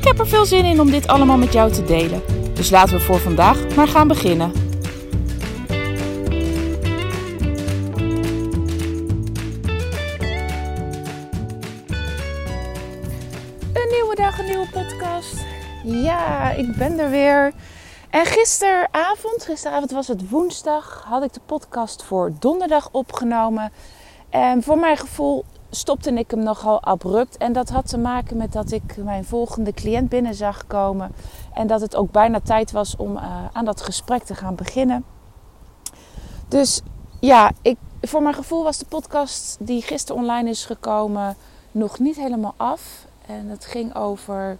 Ik heb er veel zin in om dit allemaal met jou te delen. Dus laten we voor vandaag maar gaan beginnen. Een nieuwe dag, een nieuwe podcast. Ja, ik ben er weer. En gisteravond, gisteravond was het woensdag, had ik de podcast voor donderdag opgenomen. En voor mijn gevoel stopte ik hem nogal abrupt. En dat had te maken met dat ik mijn volgende cliënt binnen zag komen. En dat het ook bijna tijd was om uh, aan dat gesprek te gaan beginnen. Dus ja, ik, voor mijn gevoel was de podcast die gisteren online is gekomen nog niet helemaal af. En het ging over.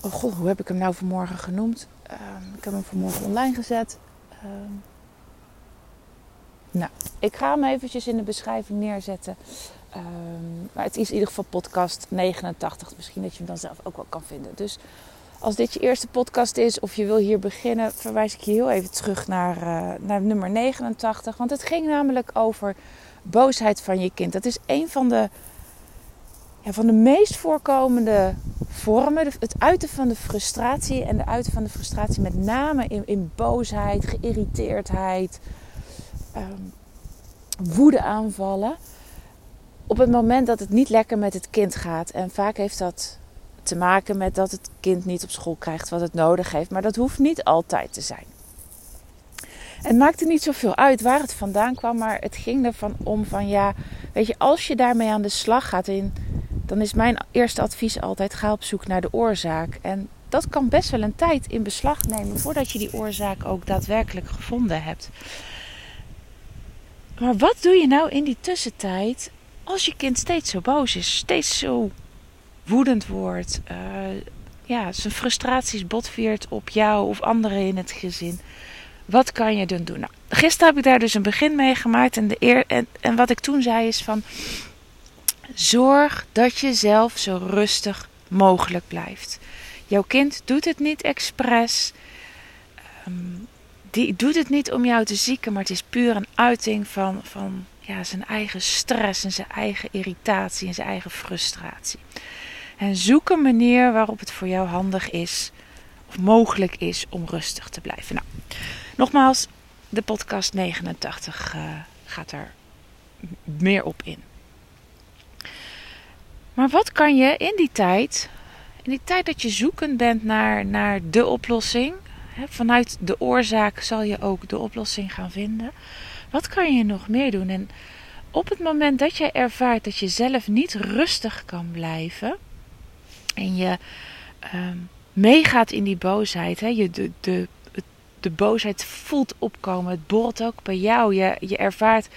Oh god, hoe heb ik hem nou vanmorgen genoemd? Uh, ik heb hem vanmorgen online gezet. Uh, nou, ik ga hem eventjes in de beschrijving neerzetten. Um, maar het is in ieder geval podcast 89. Misschien dat je hem dan zelf ook wel kan vinden. Dus als dit je eerste podcast is of je wil hier beginnen, verwijs ik je heel even terug naar, uh, naar nummer 89. Want het ging namelijk over boosheid van je kind. Dat is een van de, ja, van de meest voorkomende vormen. Het uiten van de frustratie en de uiten van de frustratie met name in, in boosheid, geïrriteerdheid um, woede aanvallen. Op het moment dat het niet lekker met het kind gaat. En vaak heeft dat te maken met dat het kind niet op school krijgt wat het nodig heeft. Maar dat hoeft niet altijd te zijn. Het maakte niet zoveel uit waar het vandaan kwam. Maar het ging ervan om van ja, weet je, als je daarmee aan de slag gaat. In, dan is mijn eerste advies altijd ga op zoek naar de oorzaak. En dat kan best wel een tijd in beslag nemen voordat je die oorzaak ook daadwerkelijk gevonden hebt. Maar wat doe je nou in die tussentijd als je kind steeds zo boos is, steeds zo woedend wordt, uh, ja, zijn frustraties botviert op jou of anderen in het gezin? Wat kan je dan doen? Nou, gisteren heb ik daar dus een begin mee gemaakt en, de en, en wat ik toen zei is van zorg dat je zelf zo rustig mogelijk blijft. Jouw kind doet het niet expres. Um, die doet het niet om jou te zieken, maar het is puur een uiting van, van ja, zijn eigen stress en zijn eigen irritatie en zijn eigen frustratie. En zoek een manier waarop het voor jou handig is of mogelijk is om rustig te blijven. Nou, nogmaals, de podcast 89 uh, gaat er meer op in. Maar wat kan je in die tijd, in die tijd dat je zoekend bent naar, naar de oplossing, vanuit de oorzaak zal je ook de oplossing gaan vinden. Wat kan je nog meer doen? En op het moment dat je ervaart dat je zelf niet rustig kan blijven en je uh, meegaat in die boosheid, hè, je de, de, de boosheid voelt opkomen, het borrelt ook bij jou, je, je ervaart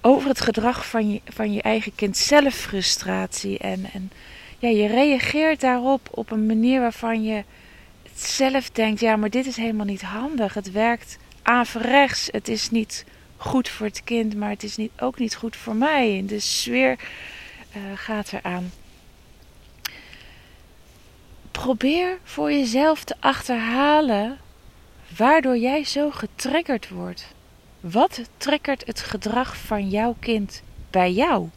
over het gedrag van je, van je eigen kind zelf frustratie en, en ja, je reageert daarop op een manier waarvan je zelf denkt, ja, maar dit is helemaal niet handig. Het werkt averechts. Het is niet goed voor het kind, maar het is niet, ook niet goed voor mij. De sfeer uh, gaat eraan. Probeer voor jezelf te achterhalen waardoor jij zo getriggerd wordt. Wat triggert het gedrag van jouw kind bij jou?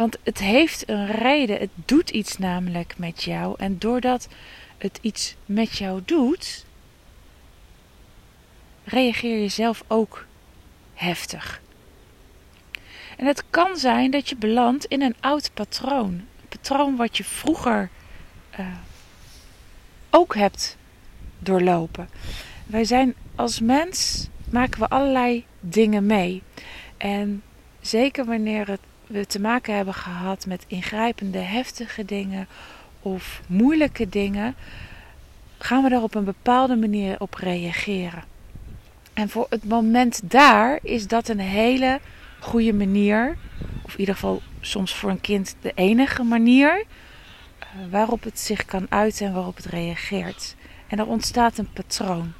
Want het heeft een reden. Het doet iets namelijk met jou. En doordat het iets met jou doet, reageer je zelf ook heftig. En het kan zijn dat je belandt in een oud patroon. Een patroon wat je vroeger uh, ook hebt doorlopen. Wij zijn als mens maken we allerlei dingen mee. En zeker wanneer het we te maken hebben gehad met ingrijpende, heftige dingen of moeilijke dingen, gaan we daar op een bepaalde manier op reageren. En voor het moment daar is dat een hele goede manier, of in ieder geval soms voor een kind de enige manier uh, waarop het zich kan uiten en waarop het reageert. En er ontstaat een patroon.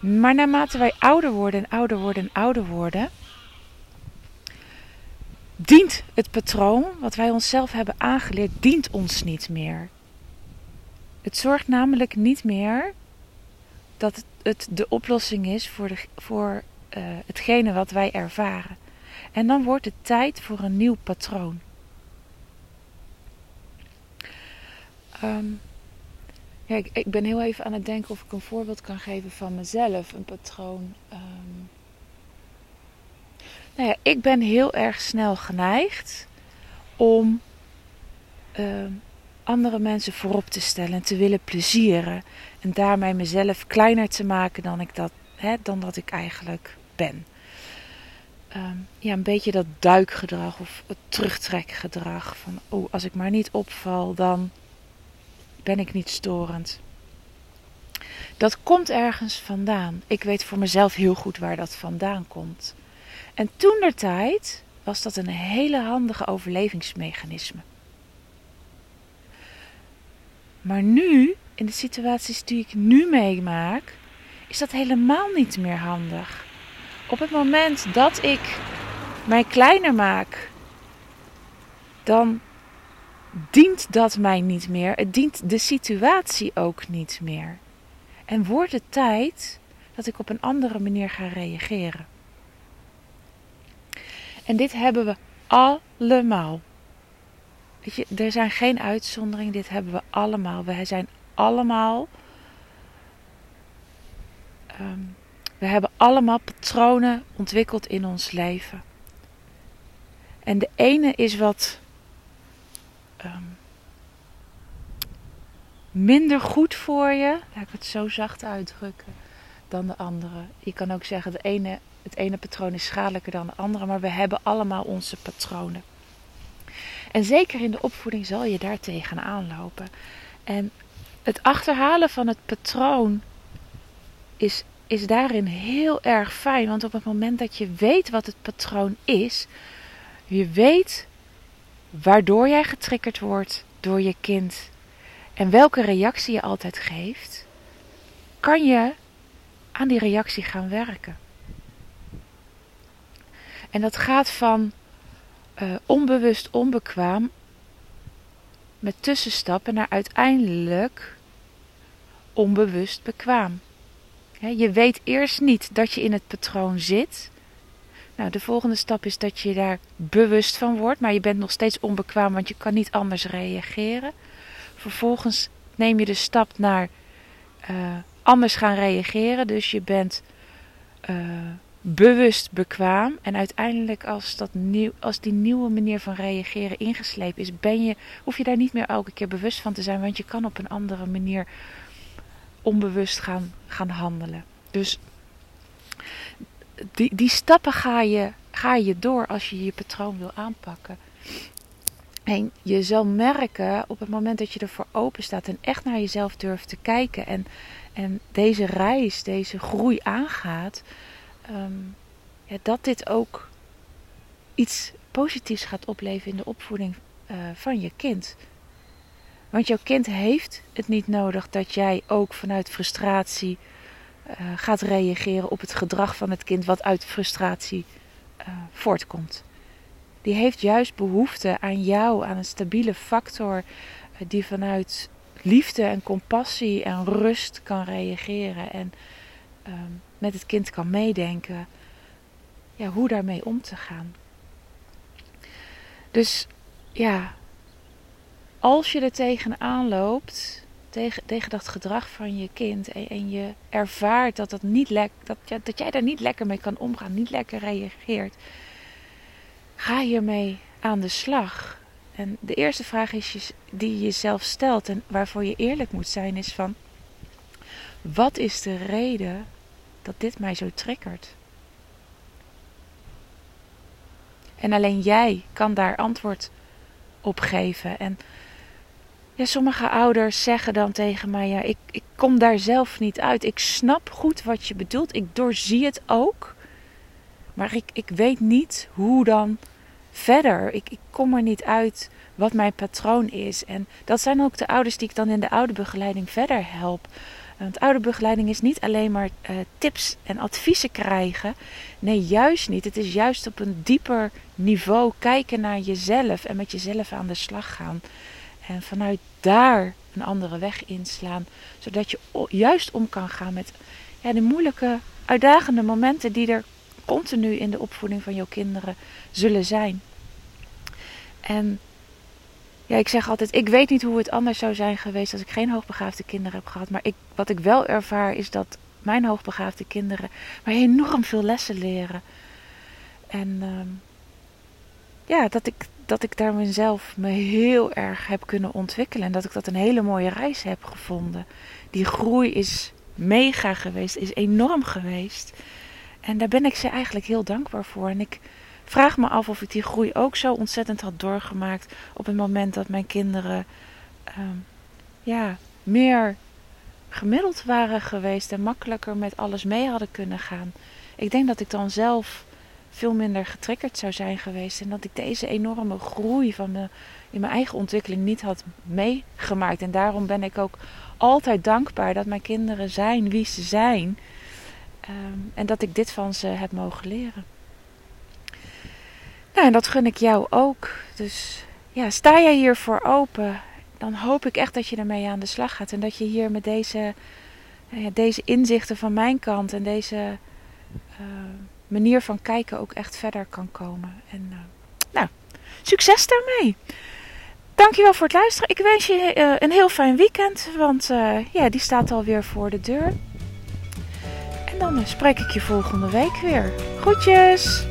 Maar naarmate wij ouder worden en ouder worden en ouder worden, dient het patroon wat wij onszelf hebben aangeleerd, dient ons niet meer. Het zorgt namelijk niet meer dat het de oplossing is voor, de, voor uh, hetgene wat wij ervaren. En dan wordt het tijd voor een nieuw patroon. Um, ja, ik, ben heel even aan het denken of ik een voorbeeld kan geven van mezelf, een patroon. Um, nou ja, ik ben heel erg snel geneigd om uh, andere mensen voorop te stellen en te willen plezieren. En daarmee mezelf kleiner te maken dan, ik dat, hè, dan dat ik eigenlijk ben. Um, ja, een beetje dat duikgedrag of het terugtrekgedrag. Van, oh, als ik maar niet opval, dan ben ik niet storend. Dat komt ergens vandaan. Ik weet voor mezelf heel goed waar dat vandaan komt. En toen der tijd was dat een hele handige overlevingsmechanisme. Maar nu, in de situaties die ik nu meemaak, is dat helemaal niet meer handig. Op het moment dat ik mij kleiner maak, dan dient dat mij niet meer. Het dient de situatie ook niet meer. En wordt het tijd dat ik op een andere manier ga reageren. En dit hebben we allemaal. Weet je, er zijn geen uitzonderingen. Dit hebben we allemaal. We zijn allemaal. Um, we hebben allemaal patronen ontwikkeld in ons leven. En de ene is wat um, minder goed voor je, laat ik het zo zacht uitdrukken, dan de andere. Je kan ook zeggen, de ene, het ene patroon is schadelijker dan de andere, maar we hebben allemaal onze patronen. En zeker in de opvoeding zal je daar tegenaan lopen. En het achterhalen van het patroon is, is daarin heel erg fijn. Want op het moment dat je weet wat het patroon is, je weet waardoor jij getriggerd wordt door je kind en welke reactie je altijd geeft, kan je aan die reactie gaan werken. En dat gaat van uh, onbewust onbekwaam met tussenstappen naar uiteindelijk onbewust bekwaam. Je weet eerst niet dat je in het patroon zit. Nou, de volgende stap is dat je daar bewust van wordt, maar je bent nog steeds onbekwaam, want je kan niet anders reageren. Vervolgens neem je de stap naar uh, anders gaan reageren, dus je bent uh, bewust bekwaam. En uiteindelijk, als, dat nieuw, als die nieuwe manier van reageren ingeslepen is, ben je, hoef je daar niet meer elke keer bewust van te zijn, want je kan op een andere manier onbewust gaan, gaan handelen. Dus die, die stappen ga je, ga je door als je je patroon wil aanpakken. En je zal merken op het moment dat je ervoor open staat en echt naar jezelf durft te kijken en, en deze reis, deze groei aangaat, um, ja, dat dit ook iets positiefs gaat opleveren in de opvoeding uh, van je kind. Want jouw kind heeft het niet nodig dat jij ook vanuit frustratie uh, gaat reageren op het gedrag van het kind wat uit frustratie uh, voortkomt. Die heeft juist behoefte aan jou, aan een stabiele factor die vanuit liefde en compassie en rust kan reageren en um, met het kind kan meedenken ja, hoe daarmee om te gaan. Dus ja, als je er tegenaan loopt, tegen, tegen dat gedrag van je kind, en, en je ervaart dat, dat, niet lek, dat, dat jij daar niet lekker mee kan omgaan, niet lekker reageert, ga hiermee aan de slag. En de eerste vraag is die je jezelf stelt en waarvoor je eerlijk moet zijn, is van wat is de reden dat dit mij zo triggert? En alleen jij kan daar antwoord op geven. En ja, sommige ouders zeggen dan tegen mij: ja, ik, ik kom daar zelf niet uit. Ik snap goed wat je bedoelt. Ik doorzie het ook. Maar ik, ik weet niet hoe dan verder. Ik, ik kom er niet uit wat mijn patroon is. En dat zijn ook de ouders die ik dan in de ouderbegeleiding verder help. Want ouderbegeleiding is niet alleen maar uh, tips en adviezen krijgen. Nee, juist niet. Het is juist op een dieper niveau kijken naar jezelf en met jezelf aan de slag gaan. En vanuit daar een andere weg inslaan. Zodat je juist om kan gaan met ja, de moeilijke, uitdagende momenten die er continu in de opvoeding van jouw kinderen zullen zijn. En ja, ik zeg altijd, ik weet niet hoe het anders zou zijn geweest als ik geen hoogbegaafde kinderen heb gehad. Maar ik, wat ik wel ervaar is dat mijn hoogbegaafde kinderen mij enorm veel lessen leren. En ehm, ja, dat ik, dat ik daar mezelf me heel erg heb kunnen ontwikkelen. En dat ik dat een hele mooie reis heb gevonden. Die groei is mega geweest, is enorm geweest. En daar ben ik ze eigenlijk heel dankbaar voor. En ik vraag me af of ik die groei ook zo ontzettend had doorgemaakt op het moment dat mijn kinderen ehm, ja, meer gemiddeld waren geweest en makkelijker met alles mee hadden kunnen gaan. Ik denk dat ik dan zelf veel minder getriggerd zou zijn geweest en dat ik deze enorme groei van in mijn eigen ontwikkeling niet had meegemaakt. En daarom ben ik ook altijd dankbaar dat mijn kinderen zijn wie ze zijn. Ehm, en dat ik dit van ze heb mogen leren. Nou, en dat gun ik jou ook. Dus ja, sta jij hiervoor open, dan hoop ik echt dat je ermee aan de slag gaat. En dat je hier met deze, ja, deze inzichten van mijn kant en deze uh, manier van kijken ook echt verder kan komen. En uh, nou, succes daarmee! Dankjewel voor het luisteren. Ik wens je uh, een heel fijn weekend, want ja, die staat alweer voor de deur. En dan spreek ik je volgende week weer. Groetjes!